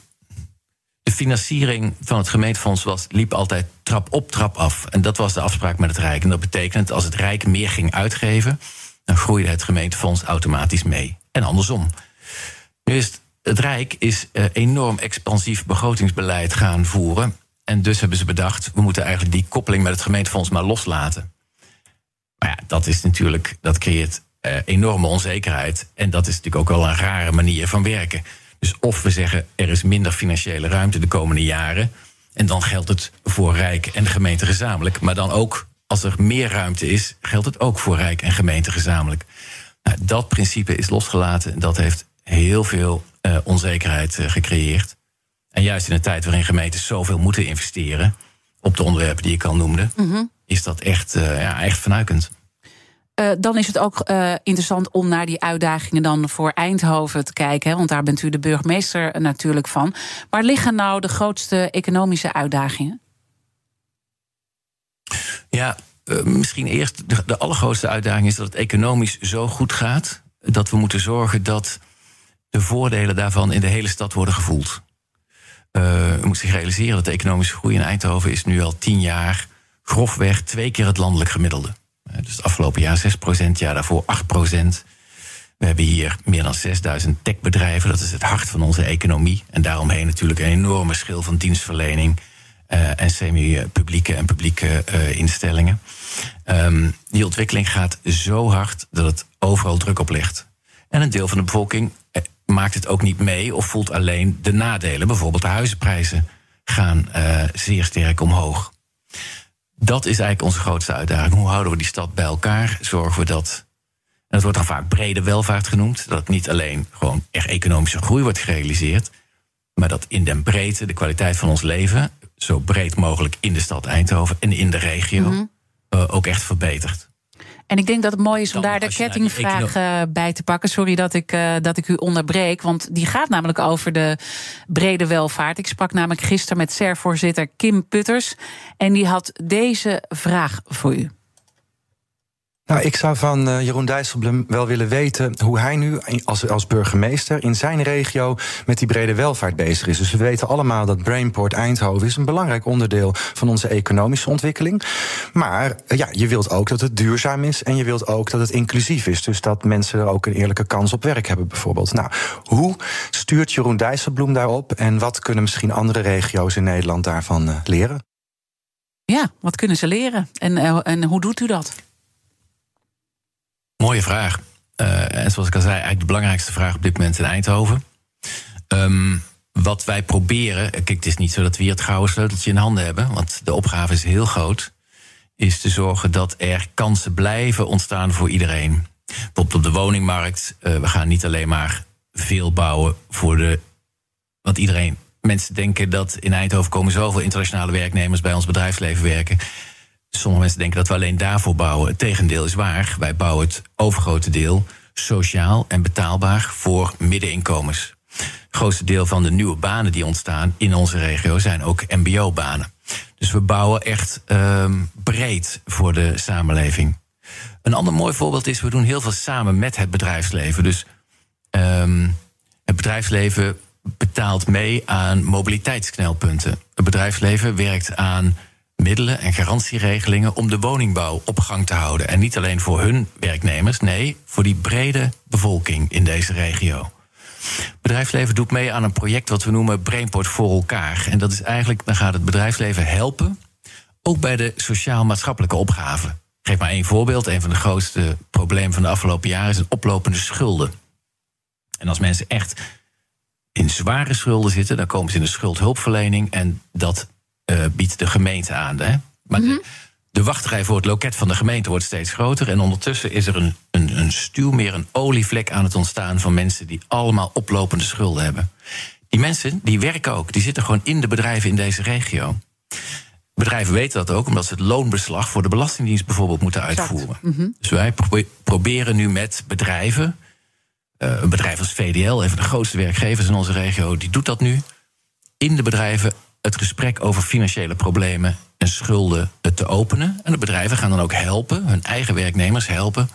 de financiering van het gemeentefonds was, liep altijd trap op, trap af. En dat was de afspraak met het Rijk. En dat betekent als het Rijk meer ging uitgeven, dan groeide het gemeentefonds automatisch mee. En andersom. Nu is het, Rijk is uh, enorm expansief begrotingsbeleid gaan voeren. En dus hebben ze bedacht, we moeten eigenlijk die koppeling met het gemeentefonds maar loslaten. Maar ja, dat is natuurlijk, dat creëert uh, enorme onzekerheid. En dat is natuurlijk ook wel een rare manier van werken. Dus of we zeggen er is minder financiële ruimte de komende jaren. En dan geldt het voor Rijk en gemeente gezamenlijk. Maar dan ook als er meer ruimte is, geldt het ook voor Rijk en gemeente gezamenlijk. Nou, dat principe is losgelaten en dat heeft heel veel uh, onzekerheid uh, gecreëerd. En juist in een tijd waarin gemeentes zoveel moeten investeren op de onderwerpen die ik al noemde, mm -hmm. is dat echt, uh, ja, echt vernuikend. Uh, dan is het ook uh, interessant om naar die uitdagingen dan voor Eindhoven te kijken. Hè, want daar bent u de burgemeester natuurlijk van. Waar liggen nou de grootste economische uitdagingen? Ja, uh, misschien eerst de, allergrootste uitdaging is dat het economisch zo goed gaat. dat we moeten zorgen dat de voordelen daarvan in de hele stad worden gevoeld. Uh, u moet zich realiseren dat de economische groei in Eindhoven is nu al tien jaar grofweg twee keer het landelijk gemiddelde. Uh, dus het afgelopen jaar 6 procent, jaar daarvoor 8 procent. We hebben hier meer dan 6000 techbedrijven. Dat is het hart van onze economie. En daaromheen natuurlijk een enorme schil van dienstverlening. Uh, en semi-publieke en publieke uh, instellingen. Um, die ontwikkeling gaat zo hard dat het overal druk op ligt. En een deel van de bevolking maakt het ook niet mee of voelt alleen de nadelen. Bijvoorbeeld de huizenprijzen gaan zeer sterk omhoog. Dat is eigenlijk onze grootste uitdaging. Hoe houden we die stad bij elkaar? Zorgen we dat. En dat wordt dan vaak brede welvaart genoemd. Dat niet alleen gewoon echt economische groei wordt gerealiseerd. Maar dat in den breedte de kwaliteit van ons leven. Zo breed mogelijk in de stad Eindhoven en in de regio. Mm -hmm. uh, ook echt verbetert. En ik denk dat het mooi is om daar de kettingvraag uh, bij te pakken. Sorry dat ik, uh, dat ik u onderbreek, want die gaat namelijk over de brede welvaart. Ik sprak namelijk gisteren met SER-voorzitter Kim Putters. En die had deze vraag voor u. Nou, ik zou van uh, Jeroen Dijsselbloem wel willen weten hoe hij nu als, als burgemeester in zijn regio met die brede welvaart bezig is. Dus we weten allemaal dat Brainport Eindhoven is een belangrijk onderdeel van onze economische ontwikkeling. Maar uh, ja, je wilt ook dat het duurzaam is en je wilt ook dat het inclusief is. Dus dat mensen er ook een eerlijke kans op werk hebben, bijvoorbeeld. Nou, hoe stuurt Jeroen Dijsselbloem daarop en wat kunnen misschien andere regio's in Nederland daarvan uh, leren? Ja, wat kunnen ze leren en, en hoe doet u dat? Mooie vraag. Uh, en zoals ik al zei, eigenlijk de belangrijkste vraag op dit moment in Eindhoven. Um, wat wij proberen, kijk, het is niet zo dat we hier het gouden sleuteltje in handen hebben, want de opgave is heel groot, is te zorgen dat er kansen blijven ontstaan voor iedereen. Bijvoorbeeld op de woningmarkt, uh, we gaan niet alleen maar veel bouwen voor de. Want iedereen, mensen denken dat in Eindhoven komen zoveel internationale werknemers bij ons bedrijfsleven werken. Sommige mensen denken dat we alleen daarvoor bouwen. Het tegendeel is waar. Wij bouwen het overgrote deel sociaal en betaalbaar voor middeninkomens. Het grootste deel van de nieuwe banen die ontstaan in onze regio zijn ook MBO-banen. Dus we bouwen echt um, breed voor de samenleving. Een ander mooi voorbeeld is, we doen heel veel samen met het bedrijfsleven. Dus um, het bedrijfsleven betaalt mee aan mobiliteitsknelpunten. Het bedrijfsleven werkt aan middelen en garantieregelingen om de woningbouw op gang te houden. En niet alleen voor hun werknemers, nee, voor die brede bevolking in deze regio. Bedrijfsleven doet mee aan een project wat we noemen Brainport voor elkaar. En dat is eigenlijk, dan gaat het bedrijfsleven helpen, ook bij de sociaal-maatschappelijke opgaven. Geef maar één voorbeeld. Een van de grootste problemen van de afgelopen jaren is een oplopende schulden. En als mensen echt in zware schulden zitten, dan komen ze in de schuldhulpverlening. En dat uh, biedt de gemeente aan. Hè? Maar mm -hmm. de, De wachtrij voor het loket van de gemeente wordt steeds groter. En ondertussen is er een, een, een stuw meer een olievlek aan het ontstaan van mensen die allemaal oplopende schulden hebben. Die mensen die werken ook, die zitten gewoon in de bedrijven in deze regio. Bedrijven weten dat ook, omdat ze het loonbeslag voor de Belastingdienst bijvoorbeeld moeten uitvoeren. Dus wij proberen nu met bedrijven, uh, een bedrijf als VDL, een van de grootste werkgevers in onze regio, die doet dat nu, in de bedrijven het gesprek over financiële problemen en schulden te openen. En de bedrijven gaan dan ook helpen, hun eigen werknemers helpen,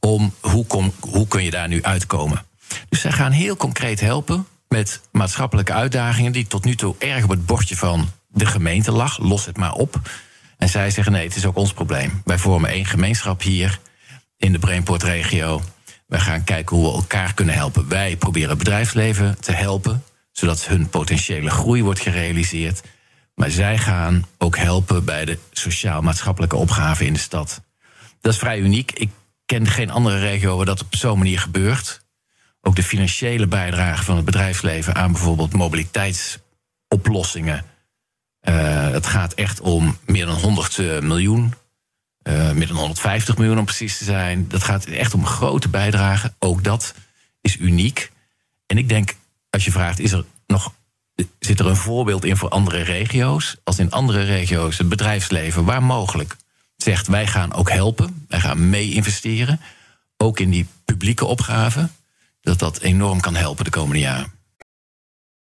om hoe, kom, hoe kun je daar nu uitkomen. Dus zij gaan heel concreet helpen met maatschappelijke uitdagingen die tot nu toe erg op het bordje van de gemeente lag. Los het maar op. En zij zeggen: nee, het is ook ons probleem. Wij vormen één gemeenschap hier in de Brainport-regio. Wij gaan kijken hoe we elkaar kunnen helpen. Wij proberen het bedrijfsleven te helpen, zodat hun potentiële groei wordt gerealiseerd. Maar zij gaan ook helpen bij de sociaal-maatschappelijke opgave in de stad. Dat is vrij uniek. Ik ken geen andere regio waar dat op zo'n manier gebeurt. Ook de financiële bijdrage van het bedrijfsleven aan bijvoorbeeld mobiliteitsoplossingen. Uh, het gaat echt om meer dan 100 uh, miljoen. Uh, meer dan 150 miljoen om precies te zijn. Dat gaat echt om grote bijdragen. Ook dat is uniek. En ik denk, als je vraagt, is er nog, zit er een voorbeeld in voor andere regio's? Als in andere regio's het bedrijfsleven, waar mogelijk, zegt wij gaan ook helpen. Wij gaan mee investeren. Ook in die publieke opgaven dat dat enorm kan helpen de komende jaren.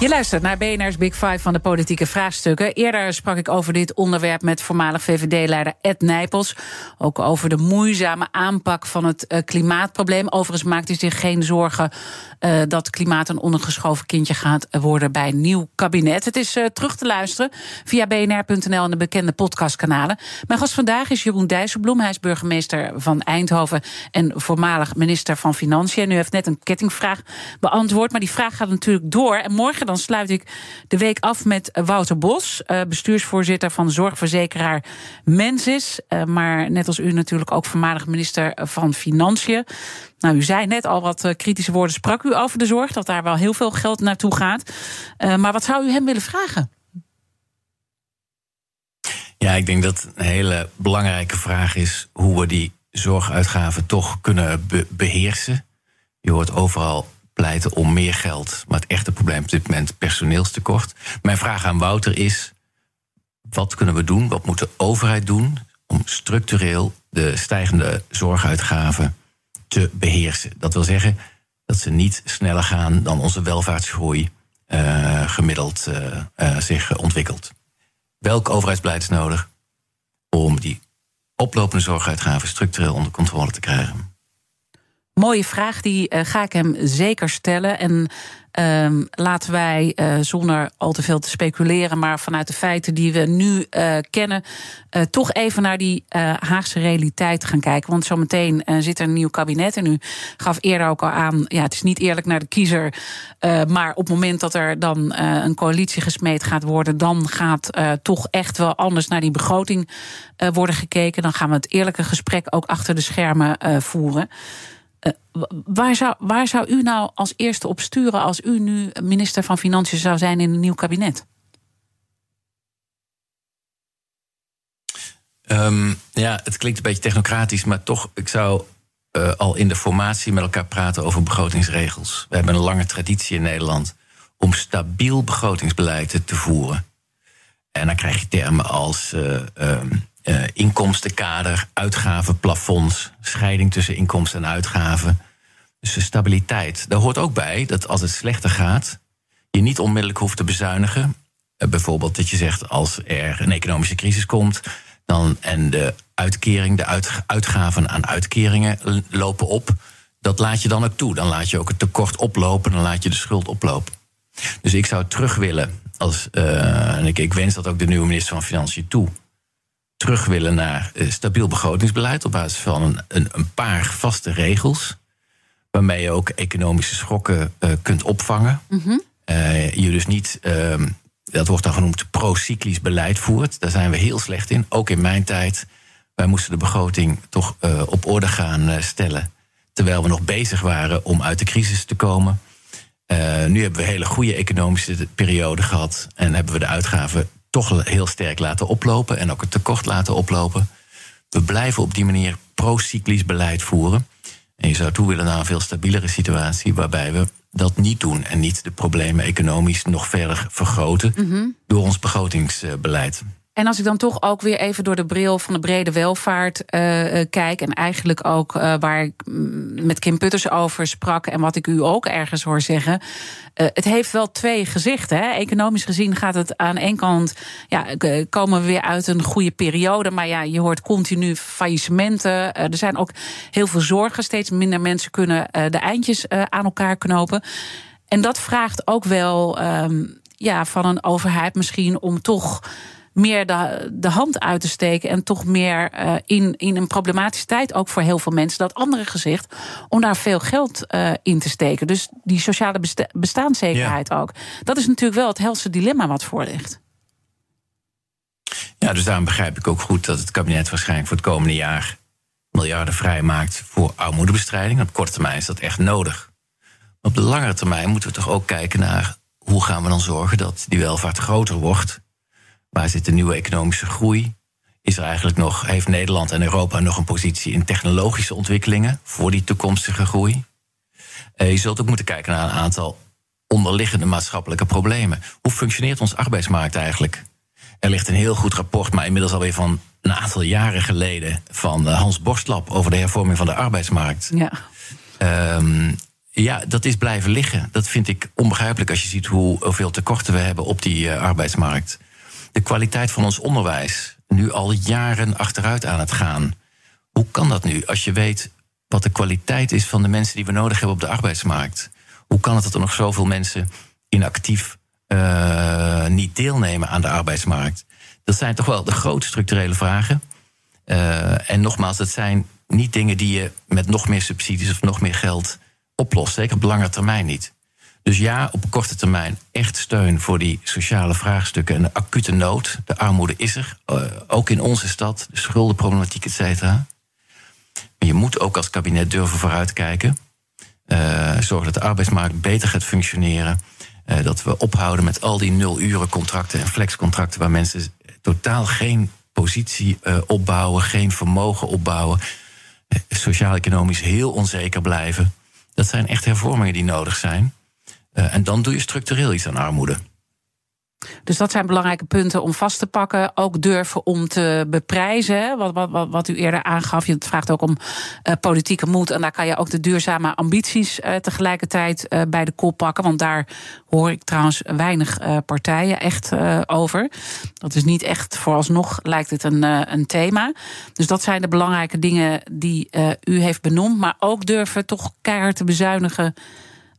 Je luistert naar BNR's Big Five van de politieke vraagstukken. Eerder sprak ik over dit onderwerp met voormalig VVD-leider Ed Nijpels. Ook over de moeizame aanpak van het uh, klimaatprobleem. Overigens maakt hij zich geen zorgen uh, dat klimaat een ondergeschoven kindje gaat worden bij een nieuw kabinet. Het is uh, terug te luisteren via bnr.nl en de bekende podcastkanalen. Mijn gast vandaag is Jeroen Dijsselbloem. Hij is burgemeester van Eindhoven en voormalig minister van Financiën. En u heeft net een kettingvraag beantwoord, maar die vraag gaat natuurlijk door. En morgen dan sluit ik de week af met Wouter Bos, uh, bestuursvoorzitter van zorgverzekeraar Mensis. Maar net als u natuurlijk ook voormalig minister van Financiën. Nou, u zei net al wat uh, kritische woorden, sprak u over de zorg, dat daar wel heel veel geld naartoe gaat. maar wat zou u hem willen vragen? Ja, ik denk dat een hele belangrijke vraag is hoe we die zorguitgaven toch kunnen be beheersen. Je hoort overal pleiten om meer geld. Maar het echte probleem op dit moment personeelstekort. Mijn vraag aan Wouter is: wat kunnen we doen? Wat moet de overheid doen om structureel de stijgende zorguitgaven te beheersen? Dat wil zeggen dat ze niet sneller gaan dan onze welvaartsgroei uh, gemiddeld uh, uh, zich ontwikkelt. Welk overheidsbeleid is nodig om die oplopende zorguitgaven structureel onder controle te krijgen? Mooie vraag, die ga ik hem zeker stellen. En uh, laten wij, uh, zonder al te veel te speculeren, maar vanuit de feiten die we nu uh, kennen, toch even naar die Haagse realiteit gaan kijken. Want zometeen zit er een nieuw kabinet. En u gaf eerder ook al aan, ja, het is niet eerlijk naar de kiezer. maar op het moment dat er dan een coalitie gesmeed gaat worden, dan gaat toch echt wel anders naar die begroting worden gekeken. Dan gaan we het eerlijke gesprek ook achter de schermen voeren. Waar, zou, waar zou u nou als eerste op sturen als u nu minister van Financiën zou zijn in een nieuw kabinet? Um, ja, het klinkt een beetje technocratisch, maar toch, ik zou uh, al in de formatie met elkaar praten over begrotingsregels. We hebben een lange traditie in Nederland om stabiel begrotingsbeleid te voeren. En dan krijg je termen als uh, um, uh, inkomstenkader, uitgavenplafonds, scheiding tussen inkomsten en uitgaven. Dus de stabiliteit. Daar hoort ook bij dat als het slechter gaat, je niet onmiddellijk hoeft te bezuinigen. Uh, bijvoorbeeld dat je zegt als er een economische crisis komt, dan en de uitkering, de uit, uitgaven aan uitkeringen lopen op. Dat laat je dan ook toe. Dan laat je ook het tekort oplopen, dan laat je de schuld oplopen. Dus ik zou terug willen, als, uh, en ik, wens dat ook de nieuwe minister van Financiën toe terug willen naar uh, stabiel begrotingsbeleid op basis van een, een, paar vaste regels. Waarmee je ook economische schokken uh, kunt opvangen. Mhm. Uh, je dus niet, ehm, dat wordt dan genoemd, pro-cyclisch beleid voert. Daar zijn we heel slecht in. Ook in mijn tijd. Wij moesten de begroting toch op orde gaan stellen. Terwijl we nog bezig waren om uit de crisis te komen. nu hebben we een hele goede economische periode gehad. En hebben we de uitgaven toch heel sterk laten oplopen en ook het tekort laten oplopen. We blijven op die manier pro-cyclisch beleid voeren. En je zou toe willen naar een veel stabielere situatie waarbij we dat niet doen en niet de problemen economisch nog verder vergroten door ons begrotingsbeleid. En als ik dan toch ook weer even door de bril van de brede welvaart uh, kijk. En eigenlijk ook uh, waar ik met Kim Putters over sprak. En wat ik u ook ergens hoor zeggen. Het heeft wel twee gezichten. Hè? Economisch gezien gaat het aan één kant. Ja, komen we weer uit een goede periode. Maar ja, je hoort continu faillissementen. er zijn ook heel veel zorgen. Steeds minder mensen kunnen de eindjes aan elkaar knopen. En dat vraagt ook wel um, ja, van een overheid misschien om toch meer de, de hand uit te steken. En toch meer uh, in, in een problematische tijd, ook voor heel veel mensen, dat andere gezicht, om daar veel geld uh, in te steken. Dus die sociale besta bestaanszekerheid ja. ook. Dat is natuurlijk wel het helse dilemma wat voor ligt. Ja, dus daarom begrijp ik ook goed dat het kabinet waarschijnlijk voor het komende jaar miljarden vrijmaakt voor armoedebestrijding. Op korte termijn is dat echt nodig. Op de langere termijn moeten we toch ook kijken naar hoe gaan we dan zorgen dat die welvaart groter wordt Waar zit de nieuwe economische groei? Is er eigenlijk nog, heeft Nederland en Europa nog een positie in technologische ontwikkelingen voor die toekomstige groei? Uh, je zult ook moeten kijken naar een aantal onderliggende maatschappelijke problemen. Hoe functioneert ons arbeidsmarkt eigenlijk? Er ligt een heel goed rapport, maar inmiddels alweer van een aantal jaren geleden, van eh, Hans Borstlap over de hervorming van de arbeidsmarkt. Ja. Um, ja, dat is blijven liggen. Dat vind ik onbegrijpelijk als je ziet hoeveel tekorten we hebben op die uh, arbeidsmarkt de kwaliteit van ons onderwijs nu al jaren achteruit aan het gaan. Hoe kan dat nu als je weet wat de kwaliteit is van de mensen die we nodig hebben op de arbeidsmarkt? Hoe kan het dat er nog zoveel mensen inactief uh, niet deelnemen aan de arbeidsmarkt? Dat zijn toch wel de grote structurele vragen. Uh, en nogmaals, dat zijn niet dingen die je met nog meer subsidies of nog meer geld oplost. Zeker op lange termijn niet. Dus ja, op korte termijn echt steun voor die sociale vraagstukken en de acute nood. De armoede is er, uh, ook in onze stad, de schuldenproblematiek, et cetera. Maar je moet ook als kabinet durven vooruitkijken. Uh, zorgen dat de arbeidsmarkt beter gaat functioneren. Uh, dat we ophouden met al die nul-uren contracten en flexcontracten... waar mensen totaal geen positie opbouwen, geen vermogen opbouwen... sociaal-economisch heel onzeker blijven. Dat zijn echt hervormingen die nodig zijn... Uh, en dan doe je structureel iets aan armoede. Dus dat zijn belangrijke punten om vast te pakken. Ook durven om te beprijzen. Wat, wat, wat, wat u eerder aangaf. Je vraagt ook om uh, politieke moed. En daar kan je ook de duurzame ambities uh, tegelijkertijd bij de kop pakken. Want daar hoor ik trouwens weinig partijen echt over. Dat is niet echt, vooralsnog lijkt het een, een thema. Dus dat zijn de belangrijke dingen die u heeft benoemd. Maar ook durven toch keihard te bezuinigen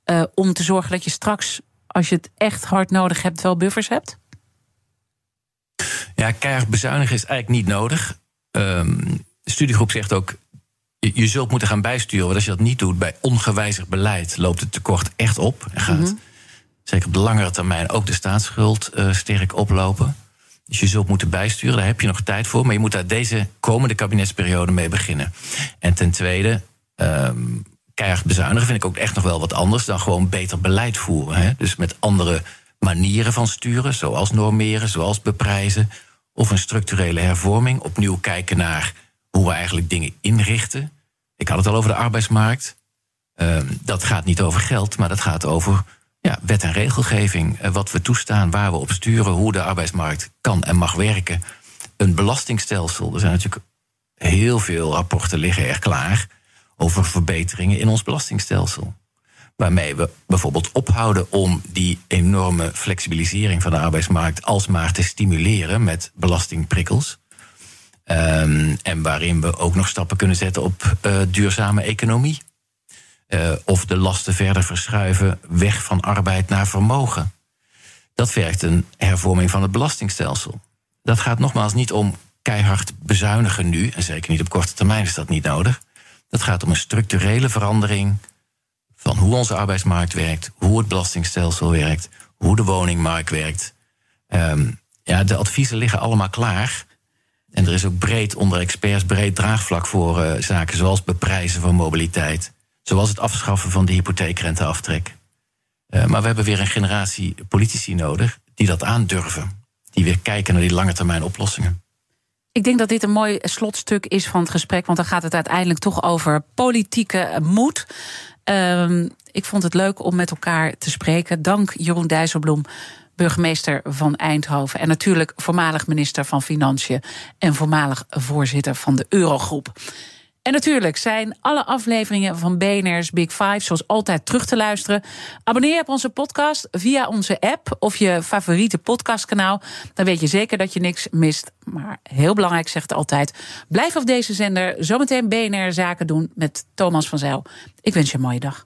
uh, om te zorgen dat je straks, als je het echt hard nodig hebt, wel buffers hebt? Ja, keihard bezuinigen is eigenlijk niet nodig. Um, de studiegroep zegt ook. Je, je, zult moeten gaan bijsturen. Want als je dat niet doet bij ongewijzigd beleid, loopt het tekort echt op. En gaat, mm -hmm. zeker op de langere termijn, ook de staatsschuld uh, sterk oplopen. Dus je zult moeten bijsturen, daar heb je nog tijd voor. Maar je moet daar deze komende kabinetsperiode mee beginnen. En ten tweede, um, keihard bezuinigen vind ik ook echt nog wel wat anders dan gewoon beter beleid voeren. Hè? Dus met andere manieren van sturen, zoals normeren, zoals beprijzen. Of een structurele hervorming. Opnieuw kijken naar hoe we eigenlijk dingen inrichten. Ik had het al over de arbeidsmarkt. Uh, dat gaat niet over geld, maar dat gaat over ja, wet en regelgeving. Uh, wat we toestaan, waar we op sturen, hoe de arbeidsmarkt kan en mag werken. Een belastingstelsel. Er zijn natuurlijk heel veel rapporten liggen er klaar over verbeteringen in ons belastingstelsel. Waarmee we bijvoorbeeld ophouden om die enorme flexibilisering van de arbeidsmarkt alsmaar te stimuleren met belastingprikkels. Um, en waarin we ook nog stappen kunnen zetten op uh, duurzame economie. Uh, of de lasten verder verschuiven weg van arbeid naar vermogen. Dat vergt een hervorming van het belastingstelsel. Dat gaat nogmaals niet om keihard bezuinigen nu, en zeker niet op korte termijn is dat niet nodig. Dat gaat om een structurele verandering van hoe onze arbeidsmarkt werkt, hoe het belastingstelsel werkt, hoe de woningmarkt werkt. Ehm, ja, de adviezen liggen allemaal klaar. En er is ook breed onder experts breed draagvlak voor uh, zaken zoals beprijzen van mobiliteit, zoals het afschaffen van de hypotheekrenteaftrek. Uh, maar we hebben weer een generatie politici nodig die dat aandurven, die weer kijken naar die lange termijn oplossingen. Ik denk dat dit een mooi slotstuk is van het gesprek, want dan gaat het uiteindelijk toch over politieke moed. Um, ik vond het leuk om met elkaar te spreken. Dank Jeroen Dijsselbloem, burgemeester van Eindhoven. En natuurlijk voormalig minister van Financiën en voormalig voorzitter van de Eurogroep. En natuurlijk zijn alle afleveringen van BNR's Big Five zoals altijd terug te luisteren. Abonneer je op onze podcast via onze app of je favoriete podcastkanaal. Dan weet je zeker dat je niks mist. Maar heel belangrijk, zegt altijd, blijf op deze zender. Zometeen BNR Zaken doen met Thomas van Zijl. Ik wens je een mooie dag.